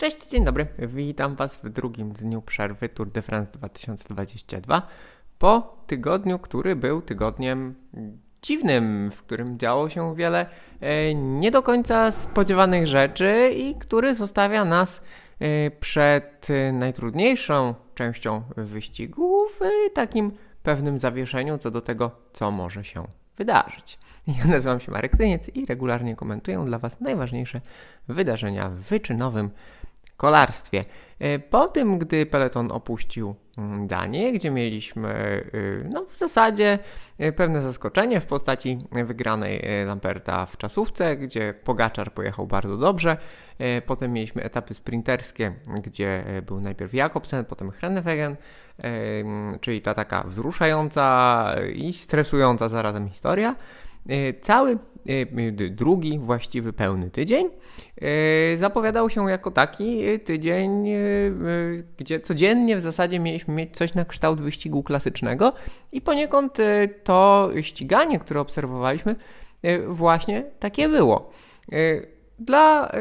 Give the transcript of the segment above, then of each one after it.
Cześć, dzień dobry. Witam Was w drugim dniu przerwy Tour de France 2022. Po tygodniu, który był tygodniem dziwnym, w którym działo się wiele e, nie do końca spodziewanych rzeczy i który zostawia nas e, przed najtrudniejszą częścią wyścigu w takim pewnym zawieszeniu co do tego, co może się wydarzyć. Ja nazywam się Marek Tyniec i regularnie komentuję dla Was najważniejsze wydarzenia w wyczynowym kolarstwie. E, po tym, gdy peloton opuścił mm, Danię, gdzie mieliśmy y, no, w zasadzie y, pewne zaskoczenie w postaci wygranej Lamperta w czasówce, gdzie Pogaczar pojechał bardzo dobrze. E, potem mieliśmy etapy sprinterskie, gdzie e, był najpierw Jakobsen, potem Hrenewegen, czyli ta taka wzruszająca i stresująca zarazem historia. Cały drugi właściwy pełny tydzień zapowiadał się jako taki tydzień, gdzie codziennie w zasadzie mieliśmy mieć coś na kształt wyścigu klasycznego i poniekąd to ściganie, które obserwowaliśmy, właśnie takie było. Dla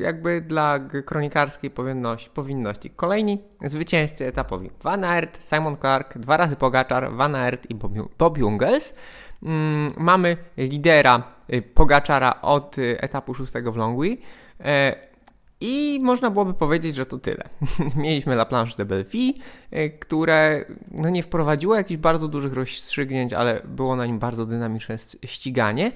jakby dla kronikarskiej powinności, powinności. Kolejni zwycięzcy etapowi. Van Aert, Simon Clark, dwa razy Pogaczar, Van Aert i Bob Jungels. Mm, mamy lidera y, Pogaczara od y, etapu szóstego w Longwy e, i można byłoby powiedzieć, że to tyle. Mieliśmy La Planche de Belfi, y, które no nie wprowadziło jakichś bardzo dużych rozstrzygnięć, ale było na nim bardzo dynamiczne ściganie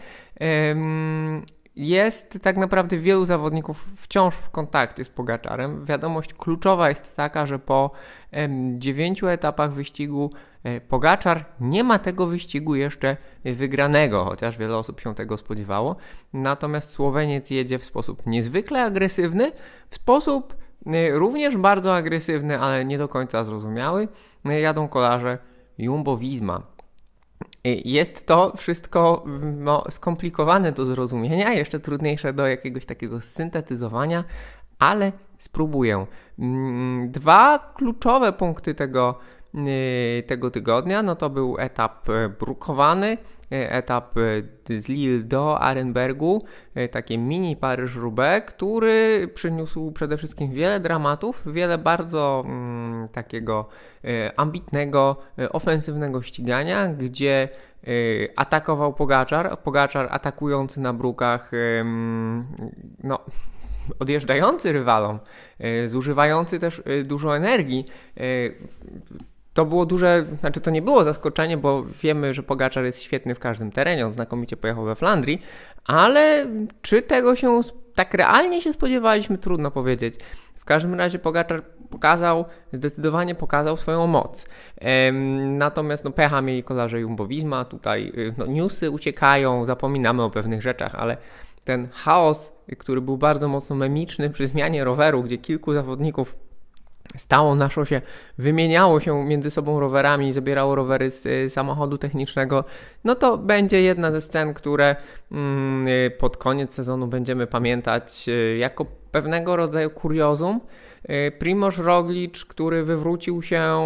jest tak naprawdę wielu zawodników wciąż w kontakcie z Pogaczarem. Wiadomość kluczowa jest taka, że po dziewięciu etapach wyścigu e, Pogaczar nie ma tego wyścigu jeszcze wygranego, chociaż wiele osób się tego spodziewało. Natomiast Słoweniec jedzie w sposób niezwykle agresywny, w sposób e, również bardzo agresywny, ale nie do końca zrozumiały. E, jadą kolarze Jumbo-Visma. Jest to wszystko no, skomplikowane do zrozumienia, jeszcze trudniejsze do jakiegoś takiego syntetyzowania, ale spróbuję. Mm, dwa kluczowe punkty tego, y, tego tygodnia no to był etap e, brukowany E, etap e, z Lille do Arenbergu, takie mini Paryż-Roubaix, który przyniósł przede wszystkim wiele dramatów, wiele bardzo mm, takiego ambitnego, ofensywnego ścigania, gdzie atakował Pogaczar, Pogaczar atakujący na brukach, no, odjeżdżający rywalom, zużywający też dużo energii, to było duże, znaczy to nie było zaskoczenie, bo wiemy, że Pogaczar jest świetny w każdym terenie, on znakomicie pojechał we Flandrii, ale czy tego się tak realnie się spodziewaliśmy, trudno powiedzieć. W każdym razie Pogaczar pokazał, zdecydowanie pokazał swoją moc. Natomiast no, pecha mieli kolarze Jumbo-Visma, tutaj y, no, newsy uciekają, zapominamy o pewnych rzeczach, ale ten chaos, który był bardzo mocno memiczny przy zmianie roweru, gdzie kilku zawodników stało na szosie, wymieniało się między sobą rowerami, zabierało rowery z y, samochodu technicznego, no to będzie jedna ze scen, które mm, y, pod koniec sezonu będziemy pamiętać y, jako pewnego rodzaju kuriozum. Primoz Roglic, który wywrócił się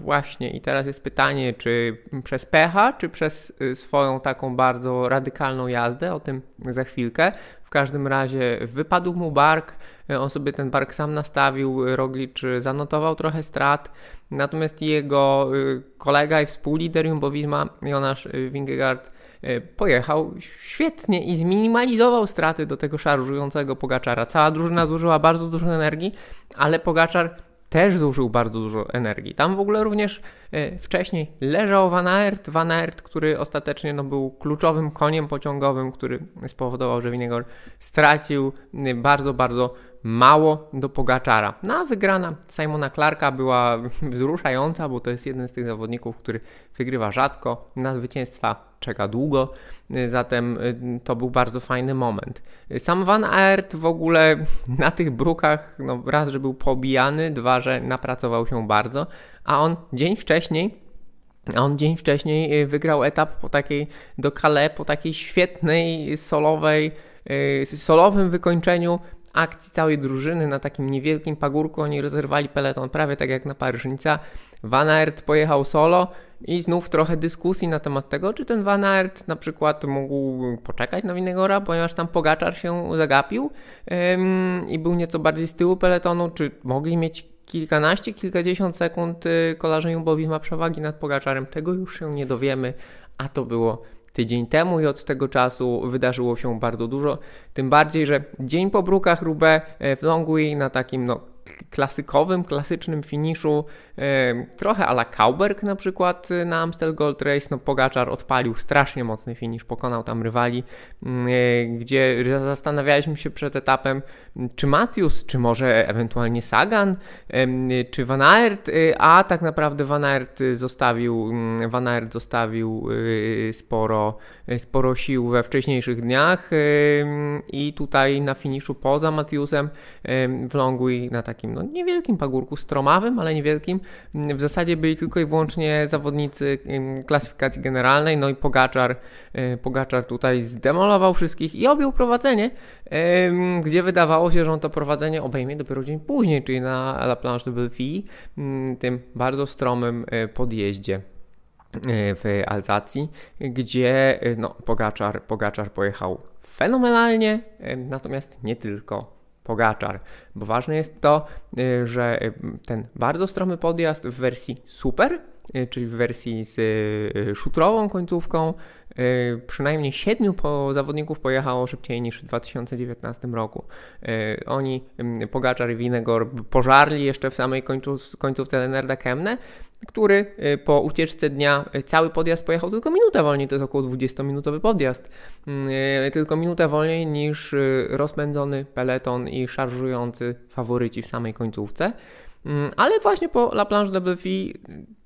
właśnie i teraz jest pytanie, czy przez pecha, czy przez swoją taką bardzo radykalną jazdę, o tym za chwilkę. W każdym razie wypadł mu bark, on sobie ten bark sam nastawił, Roglic zanotował trochę strat, natomiast jego y, kolega i współlider Jumbo-Visma, Jonasz Wingegaard, y, pojechał świetnie i zminimalizował straty do tego szarżującego Pogaczara. Cała drużyna zużyła bardzo dużo energii, ale Pogaczar też zużył bardzo dużo energii. Tam w ogóle również e, wcześniej leżał Van Aert, Van Aert, który ostatecznie no, był kluczowym koniem pociągowym, który spowodował, że Winegor stracił bardzo, bardzo mało do Pogaczara. No a wygrana Simona Clarka była wzruszająca, bo to jest jeden z tych zawodników, który wygrywa rzadko, na zwycięstwa czeka długo, zatem y, to był bardzo fajny moment. Sam Van Aert w ogóle na tych brukach, no raz, że był pobijany, dwa, że napracował się bardzo, a on dzień wcześniej a on dzień wcześniej y, wygrał etap po takiej do Calais, po takiej świetnej solowej, y, solowym wykończeniu akcji całej drużyny na takim niewielkim pagórku. Oni rozerwali peleton prawie tak jak na Paryżnica. Van Aert pojechał solo i znów trochę dyskusji na temat tego, czy ten Van Aert na przykład mógł poczekać na Winegora, ponieważ tam Pogaczar się zagapił ym, i był nieco bardziej z tyłu peletonu, czy mogli mieć kilkanaście, kilkadziesiąt sekund y, kolarze Jumbo ma przewagi nad Pogaczarem. Tego już się nie dowiemy, a to było tydzień temu i od tego czasu wydarzyło się bardzo dużo. Tym bardziej, że dzień po brukach Roubaix e, w Longwy na takim no, klasykowym, klasycznym finiszu, e, trochę ala Kauberg na przykład e, na Amstel Gold Race, no Pogaczar odpalił strasznie mocny finisz, pokonał tam rywali, mm, e, gdzie zastanawialiśmy się przed etapem, czy Matthews, czy może ewentualnie Sagan, czy Van Aert, a tak naprawdę Van Aert zostawił, mm, Van Aert zostawił sporo, sporo sił we wcześniejszych dniach i tutaj na finiszu poza Matthewsem w Longwy na takim no, niewielkim pagórku, stromawym, ale niewielkim. W zasadzie byli tylko i wyłącznie zawodnicy klasyfikacji generalnej, no i Pogaczar, e, Pogaczar tutaj zdemolował wszystkich i objął prowadzenie, gdzie wydawało się, że on to prowadzenie obejmie dopiero dzień później, czyli na La Planche de Belfi, tym bardzo stromym e, podjeździe e, w Alzacji, gdzie no, Pogaczar, Pogaczar pojechał fenomenalnie, natomiast nie tylko Pogaczar, bo ważne jest to, y, że y, ten bardzo stromy podjazd w wersji super, y, czyli w wersji z szutrową końcówką, przynajmniej siedmiu po zawodników pojechało szybciej niż w 2019 roku. Oni, Pogaczar i Winegor, pożarli jeszcze w samej końcówce Leonarda Kemne, który y, po ucieczce dnia cały podjazd pojechał tylko minutę wolniej, to jest około 20-minutowy podjazd, mm, tylko minutę wolniej niż rozpędzony peleton i szarżujący faworyci w samej końcówce. Mm, ale właśnie po La Planche de Belfi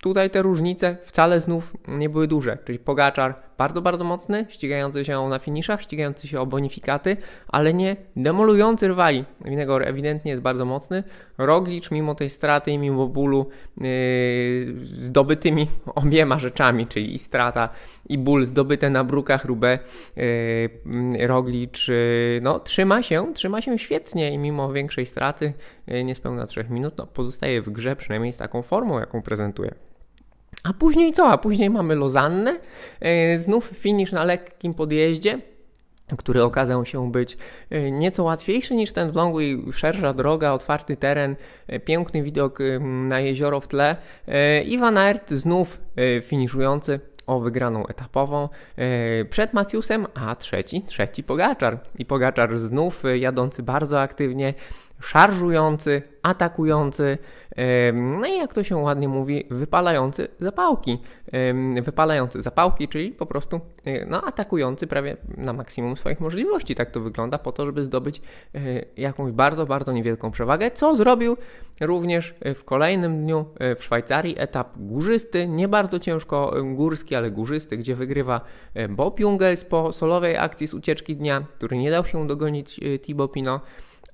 tutaj te różnice wcale znów nie były duże, czyli Pogaczar bardzo, bardzo mocny, ścigający się na finiszach, ścigający się o bonifikaty, ale nie demolujący rywali. Winegor ewidentnie jest bardzo mocny. Roglicz mimo tej straty i mimo bólu yy, zdobytymi obiema rzeczami, czyli i strata i ból zdobyte na brukach Rubę, yy, Roglicz yy, no, trzyma się, trzyma się świetnie i mimo większej straty, yy, niespełna 3 minut, no, pozostaje w grze przynajmniej z taką formą, jaką prezentuje. A później co? A później mamy Lozannę, e, znów finisz na lekkim podjeździe, który okazał się być e, nieco łatwiejszy niż ten w longu i szersza droga, otwarty teren, e, piękny widok na jezioro w tle. Iwan Aert znów finiszujący o wygraną etapową przed Matthewsem, a trzeci, trzeci Pogaczar. I Pogaczar znów jadący bardzo aktywnie, szarżujący, atakujący, no i jak to się ładnie mówi, wypalający zapałki. Wypalający zapałki, czyli po prostu e, no, atakujący prawie na maksimum swoich możliwości. Tak to wygląda, po to, żeby zdobyć e, jakąś bardzo, bardzo niewielką przewagę, co zrobił również w kolejnym dniu e, w Szwajcarii. Etap górzysty, nie bardzo ciężko górski, ale górzysty, gdzie wygrywa Bob Jungels po solowej akcji z ucieczki dnia, który nie dał się dogonić Thibaut Pinot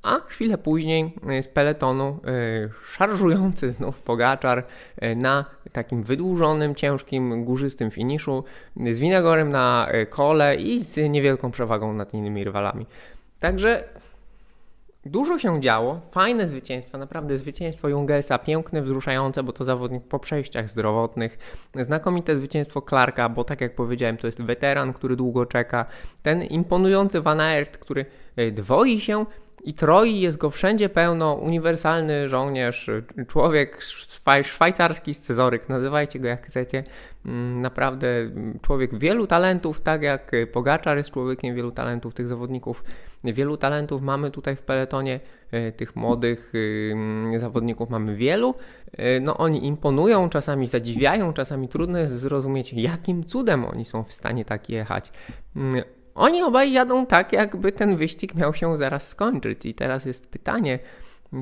a chwilę później e, z peletonu e, szarżujący znów Pogaczar e, na takim wydłużonym, ciężkim, górzystym finiszu z Winegorem na kole i z niewielką przewagą nad innymi rywalami. Także Dużo się działo, fajne zwycięstwa, naprawdę zwycięstwo Jungelsa, piękne, wzruszające, bo to zawodnik po przejściach zdrowotnych. Znakomite zwycięstwo Clarka, bo tak jak powiedziałem, to jest weteran, który długo czeka. Ten imponujący Van Aert, który dwoi się i troi, jest go wszędzie pełno, uniwersalny żołnierz, człowiek szwajcarski scyzoryk, nazywajcie go jak chcecie. Mm, naprawdę człowiek wielu talentów, tak jak Pogaczar jest człowiekiem wielu talentów, tych zawodników wielu talentów mamy tutaj w peletonie, e, tych młodych y, zawodników mamy wielu. E, no oni imponują, czasami zadziwiają, czasami trudno jest zrozumieć, jakim cudem oni są w stanie tak jechać. Oni obaj jadą tak, jakby ten wyścig miał się zaraz skończyć. I teraz jest pytanie,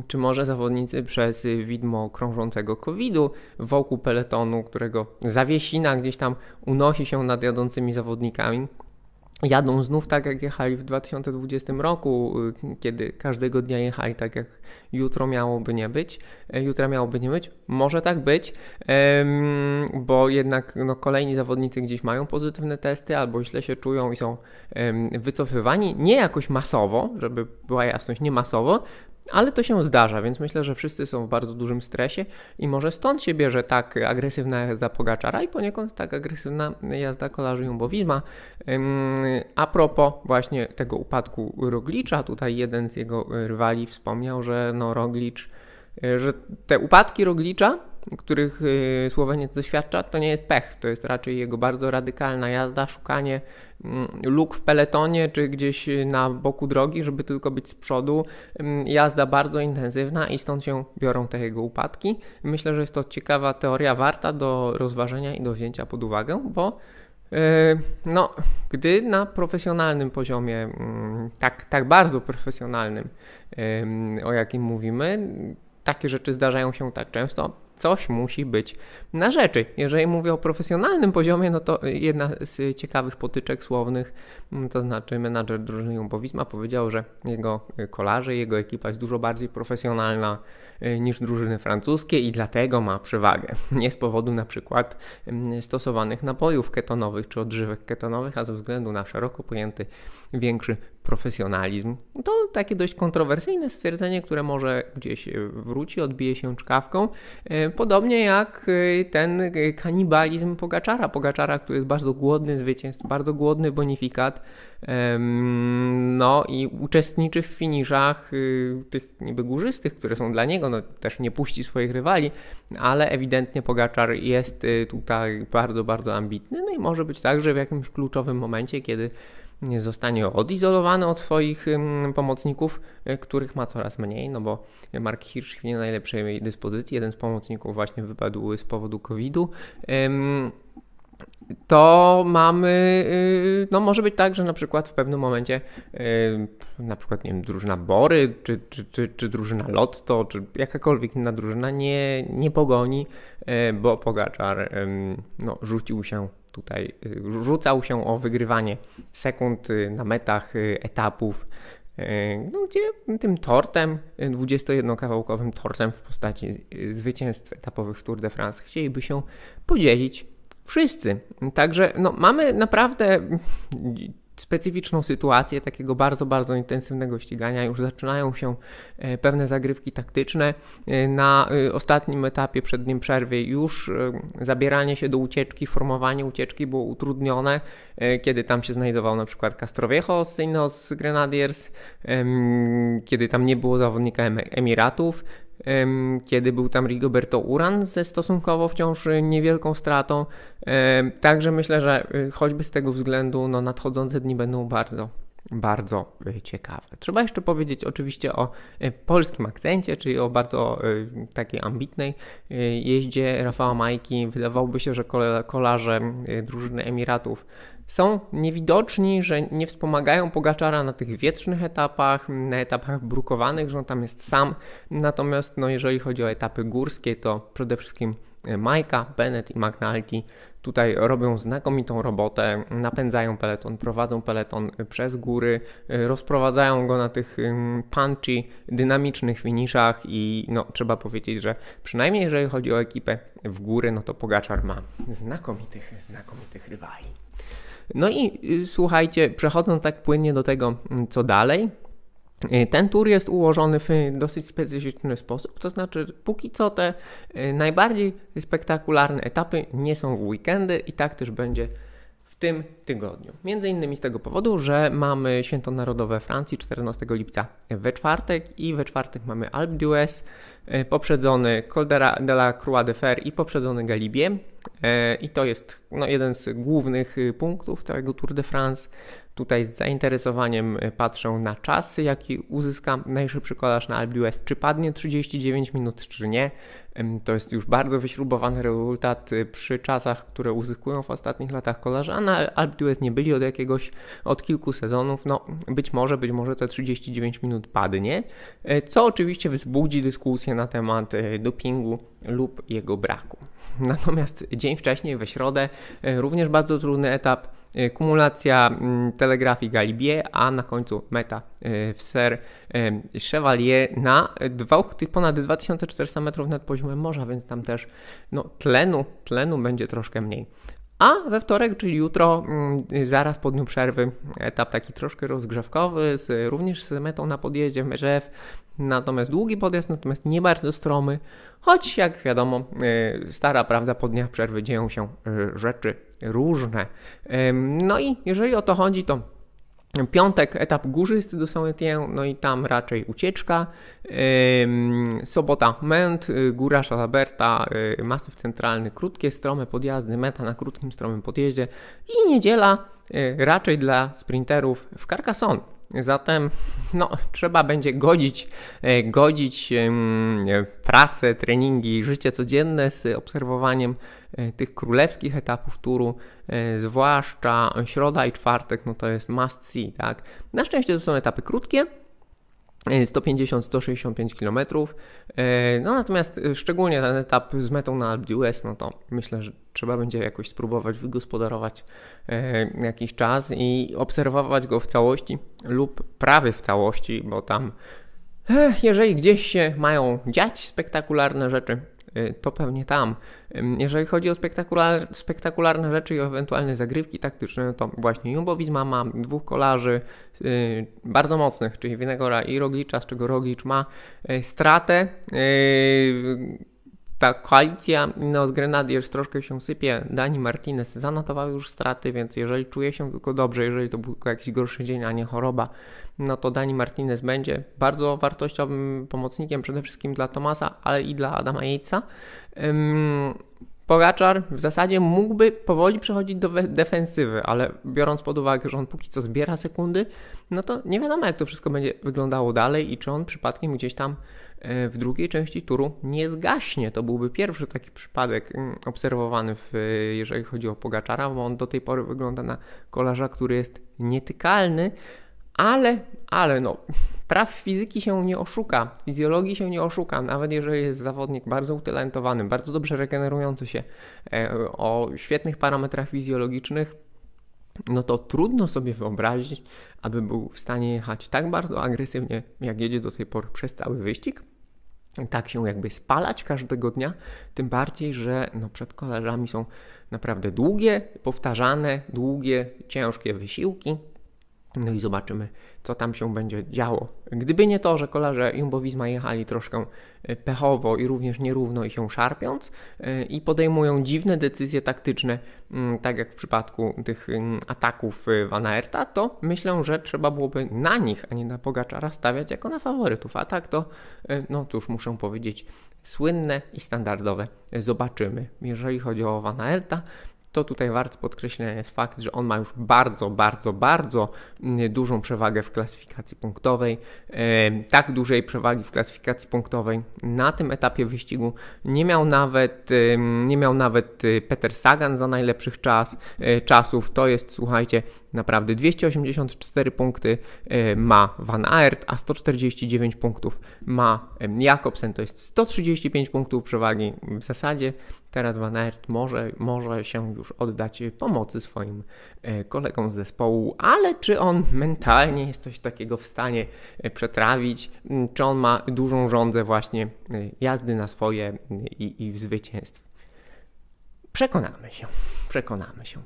czy może zawodnicy przez widmo krążącego COVID-u wokół peletonu, którego zawiesina gdzieś tam unosi się nad jadącymi zawodnikami, jadą znów tak, jak jechali w 2020 roku, y, kiedy każdego dnia jechali tak, jak jutro miałoby nie być, e, jutra miałoby nie być. Może tak być, bo jednak no, kolejni zawodnicy gdzieś mają pozytywne testy albo źle się czują i są wycofywani. Nie jakoś masowo, żeby była jasność, nie masowo, ale to się zdarza, więc myślę, że wszyscy są w bardzo dużym stresie i może stąd się bierze tak agresywna jazda Pogaczara i poniekąd tak agresywna jazda kolarzy Jumbowizma. A propos właśnie tego upadku Roglicza, tutaj jeden z jego rywali wspomniał, że no Roglicz, że te upadki Roglicza których y, Słoweniec doświadcza, to nie jest pech, to jest raczej jego bardzo radykalna jazda, szukanie mm, luk w peletonie czy gdzieś na boku drogi, żeby tylko być z przodu. Mm, jazda bardzo intensywna i stąd się biorą te jego upadki. Myślę, że jest to ciekawa teoria, warta do rozważenia i do wzięcia pod uwagę, bo y, no, gdy na profesjonalnym poziomie, mm, tak, tak bardzo profesjonalnym, o jakim mówimy, takie rzeczy zdarzają się tak często, coś musi być na rzeczy. Jeżeli mówię o profesjonalnym poziomie, no to jedna z ciekawych potyczek słownych, mm, to znaczy menadżer drużyny Jumbowizma powiedział, że jego kolarze, jego ekipa jest dużo bardziej profesjonalna y, niż drużyny francuskie i dlatego ma przewagę. Nie z powodu na przykład mm, stosowanych napojów ketonowych czy odżywek ketonowych, a ze względu na szeroko pojęty większy profesjonalizm. To takie dość kontrowersyjne stwierdzenie, które może gdzieś wróci, odbije się czkawką. E, podobnie jak e, ten kanibalizm Pogaczara. Pogaczara, który jest bardzo głodny zwycięstw, bardzo głodny bonifikat. No i uczestniczy w finiszach y, tych niby górzystych, które są dla niego, no też nie puści swoich rywali, ale ewidentnie Pogaczar jest y, tutaj bardzo, bardzo ambitny. No i może być tak, że w jakimś kluczowym momencie, kiedy zostanie odizolowany od swoich pomocników, e, których ma coraz mniej, no bo Mark Hirsch w nie najlepszej dyspozycji. Jeden z pomocników właśnie wypadł z powodu COVID-u to mamy, y, no może być tak, że na przykład w pewnym momencie y, na przykład, nie wiem, drużyna Bory, czy, czy, czy, czy drużyna Lotto, czy jakakolwiek inna drużyna nie, nie pogoni, y, bo Pogaczar no, rzucił się tutaj, rzucał się o wygrywanie sekund na metach etapów, no, gdzie tym tortem, 21-kawałkowym tortem w postaci zwycięstw etapowych Tour de France chcieliby się podzielić Wszyscy. Także no, mamy naprawdę specyficzną sytuację takiego bardzo, bardzo intensywnego ścigania. Już zaczynają się e, pewne zagrywki taktyczne. E, na e, ostatnim etapie przed dniem przerwy już zabieranie się do ucieczki, formowanie ucieczki było utrudnione, kiedy tam się znajdował na przykład Castroviejo z Grenadiers, kiedy tam nie było zawodnika Emiratów, kiedy był tam Rigoberto Uran ze stosunkowo wciąż niewielką stratą. Także myślę, że y, choćby z tego względu no, nadchodzące dni będą bardzo, bardzo y, ciekawe. Trzeba jeszcze powiedzieć oczywiście o y, polskim akcencie, czyli o bardzo takiej ambitnej jeździe Rafała Majki. Wydawałoby się, że kolarze drużyny Emiratów są niewidoczni, że nie wspomagają Pogaczara na tych wietrznych etapach, na etapach brukowanych, że on tam jest sam. Natomiast no, jeżeli chodzi o etapy górskie, to przede wszystkim e, Majka, Bennett i McNulty tutaj robią znakomitą robotę, napędzają peleton, prowadzą peleton przez góry, e, rozprowadzają go na tych punchy, dynamicznych finiszach i no, trzeba powiedzieć, że przynajmniej jeżeli chodzi o ekipę w góry, no to Pogaczar ma znakomitych, znakomitych rywali. No i y, słuchajcie, przechodząc tak płynnie do tego, mm, co dalej, y, ten tour jest ułożony w dosyć specyficzny sposób, to znaczy póki co te y, najbardziej spektakularne etapy nie są w weekendy i tak też będzie w tym tygodniu. Między innymi z tego powodu, że mamy Święto Narodowe Francji 14 lipca we czwartek i we czwartek mamy Alpe d'Huez, poprzedzony Col de la Croix de Fer i poprzedzony Galibie. E, I to jest no, jeden z głównych y, punktów całego Tour de France. Tutaj z zainteresowaniem y, patrzę na czasy, jaki uzyska najszybszy kolarz na d'Huez. Czy padnie 39 minut, czy nie. To jest już bardzo wyśrubowany rezultat y, przy czasach, które uzyskują w ostatnich latach kolarze, a na d'Huez nie byli od jakiegoś, od kilku sezonów. No, być może, być może te 39 minut padnie, e, co oczywiście wzbudzi dyskusję na temat e, dopingu lub jego braku. Natomiast dzień wcześniej, we środę, e, również bardzo trudny etap kumulacja mm, telegrafii Galibier, a na końcu meta w Ser Chevalier na dwóch, ponad 2400 metrów nad poziomem morza, więc tam też no, tlenu, tlenu będzie troszkę mniej. A we wtorek, czyli jutro, mm, zaraz po dniu przerwy, etap taki troszkę rozgrzewkowy, z, również z metą na podjeździe Merzew, natomiast długi podjazd, natomiast nie bardzo stromy, choć jak wiadomo, y, stara prawda, po dniach przerwy dzieją się y, rzeczy różne. No i jeżeli o to chodzi, to Piątek etap górzysty do Saint-Étienne, no i tam raczej ucieczka. Sobota Ment, y, Góra Szalaberta, y, masyw centralny, krótkie, strome podjazdy, meta na krótkim, stromym podjeździe. I niedziela y, raczej dla sprinterów w Carcassonne. Zatem no, trzeba będzie godzić, godzić pracę, treningi, życie codzienne z obserwowaniem tych królewskich etapów turu, e, zwłaszcza środa i czwartek, no to jest must see, tak? Na szczęście to są etapy krótkie, 150-165 km. E, no natomiast e, szczególnie ten etap z metą na Alpe d'Huez, no to myślę, że trzeba będzie jakoś spróbować wygospodarować e, jakiś czas i obserwować go w całości lub prawie w całości, bo tam jeżeli gdzieś się mają dziać spektakularne rzeczy, to pewnie tam. Jeżeli chodzi o spektakular, spektakularne rzeczy i ewentualne zagrywki taktyczne, to właśnie Jumbo Visma ma dwóch kolarzy yy, bardzo mocnych, czyli Winegora i Roglicza, z czego Roglicz ma yy, stratę. Yy, ta koalicja no, z Grenadiers troszkę się sypie. Dani Martinez zanotował już straty, więc jeżeli czuje się tylko dobrze, jeżeli to był jakiś gorszy dzień, a nie choroba, no to Dani Martinez będzie bardzo wartościowym pomocnikiem przede wszystkim dla Tomasa, ale i dla Adama Yatesa. Pogaczar w zasadzie mógłby powoli przechodzić do defensywy, ale biorąc pod uwagę, że on póki co zbiera sekundy, no to nie wiadomo jak to wszystko będzie wyglądało dalej i czy on przypadkiem gdzieś tam e, w drugiej części turu nie zgaśnie. To byłby pierwszy taki przypadek obserwowany, w, jeżeli chodzi o Pogaczara, bo on do tej pory wygląda na kolarza, który jest nietykalny, ale, ale no, praw fizyki się nie oszuka, fizjologii się nie oszuka, nawet jeżeli jest zawodnik bardzo utalentowany, bardzo dobrze regenerujący się, e, o świetnych parametrach fizjologicznych, no to trudno sobie wyobrazić, aby był w stanie jechać tak bardzo agresywnie, jak jedzie do tej pory przez cały wyścig, tak się jakby spalać każdego dnia, tym bardziej, że no przed kolarzami są naprawdę długie, powtarzane, długie, ciężkie wysiłki, no i zobaczymy, co tam się będzie działo. Gdyby nie to, że kolarze Jumbo-Visma jechali troszkę e, pechowo i również nierówno i się szarpiąc e, i podejmują dziwne decyzje taktyczne, mm, tak jak w przypadku tych mm, ataków e, Van Aerta, to myślę, że trzeba byłoby na nich, a nie na Pogaczara stawiać jako na faworytów. A tak to, no cóż, muszę powiedzieć, słynne i standardowe zobaczymy. Jeżeli chodzi o Van Aerta, to tutaj wart podkreślenia jest fakt, że on ma już bardzo, bardzo, bardzo mm, dużą przewagę w klasyfikacji punktowej. Tak dużej przewagi w klasyfikacji punktowej na tym etapie wyścigu nie miał nawet, nie miał nawet y, Peter Sagan za najlepszych czas, e, czasów. To jest, słuchajcie, Naprawdę 284 punkty e, ma Van Aert, a 149 punktów ma Jakobsen, to jest 135 punktów przewagi. W zasadzie teraz Van Aert może, może się już oddać pomocy swoim e, kolegom z zespołu, ale czy on mentalnie jest coś takiego w stanie e, przetrawić, czy on ma dużą żądzę właśnie jazdy na swoje i, i zwycięstw? Przekonamy się, przekonamy się.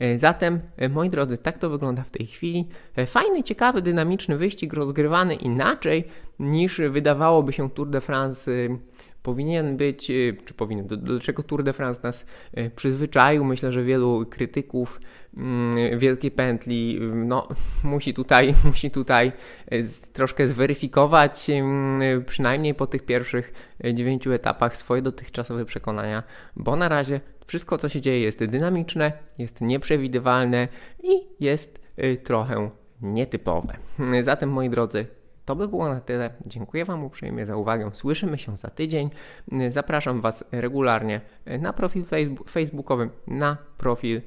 E, zatem, e, moi drodzy, tak to wygląda w tej chwili. E, fajny, ciekawy, dynamiczny wyścig, rozgrywany inaczej niż wydawałoby się Tour de France powinien być, czy powinien, do, do czego Tour de France nas przyzwyczaił. Myślę, że wielu krytyków mm, Wielkiej Pętli no, musi tutaj, musi tutaj troszkę zweryfikować, przynajmniej po tych pierwszych dziewięciu etapach, swoje dotychczasowe przekonania, bo na razie wszystko, co się dzieje, jest dynamiczne, jest nieprzewidywalne i jest y, trochę nietypowe. Zatem, moi drodzy, to by było na tyle. Dziękuję Wam uprzejmie za uwagę. Słyszymy się za tydzień. Zapraszam Was regularnie na profil facebookowy, na profil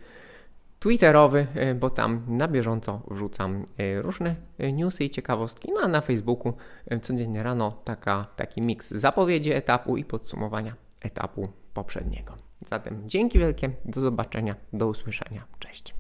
Twitterowy, y, bo tam na bieżąco wrzucam y, różne newsy i ciekawostki. No a na Facebooku codziennie rano taka, taki miks zapowiedzi etapu i podsumowania etapu poprzedniego. Zatem dzięki wielkie, do zobaczenia, do usłyszenia. Cześć.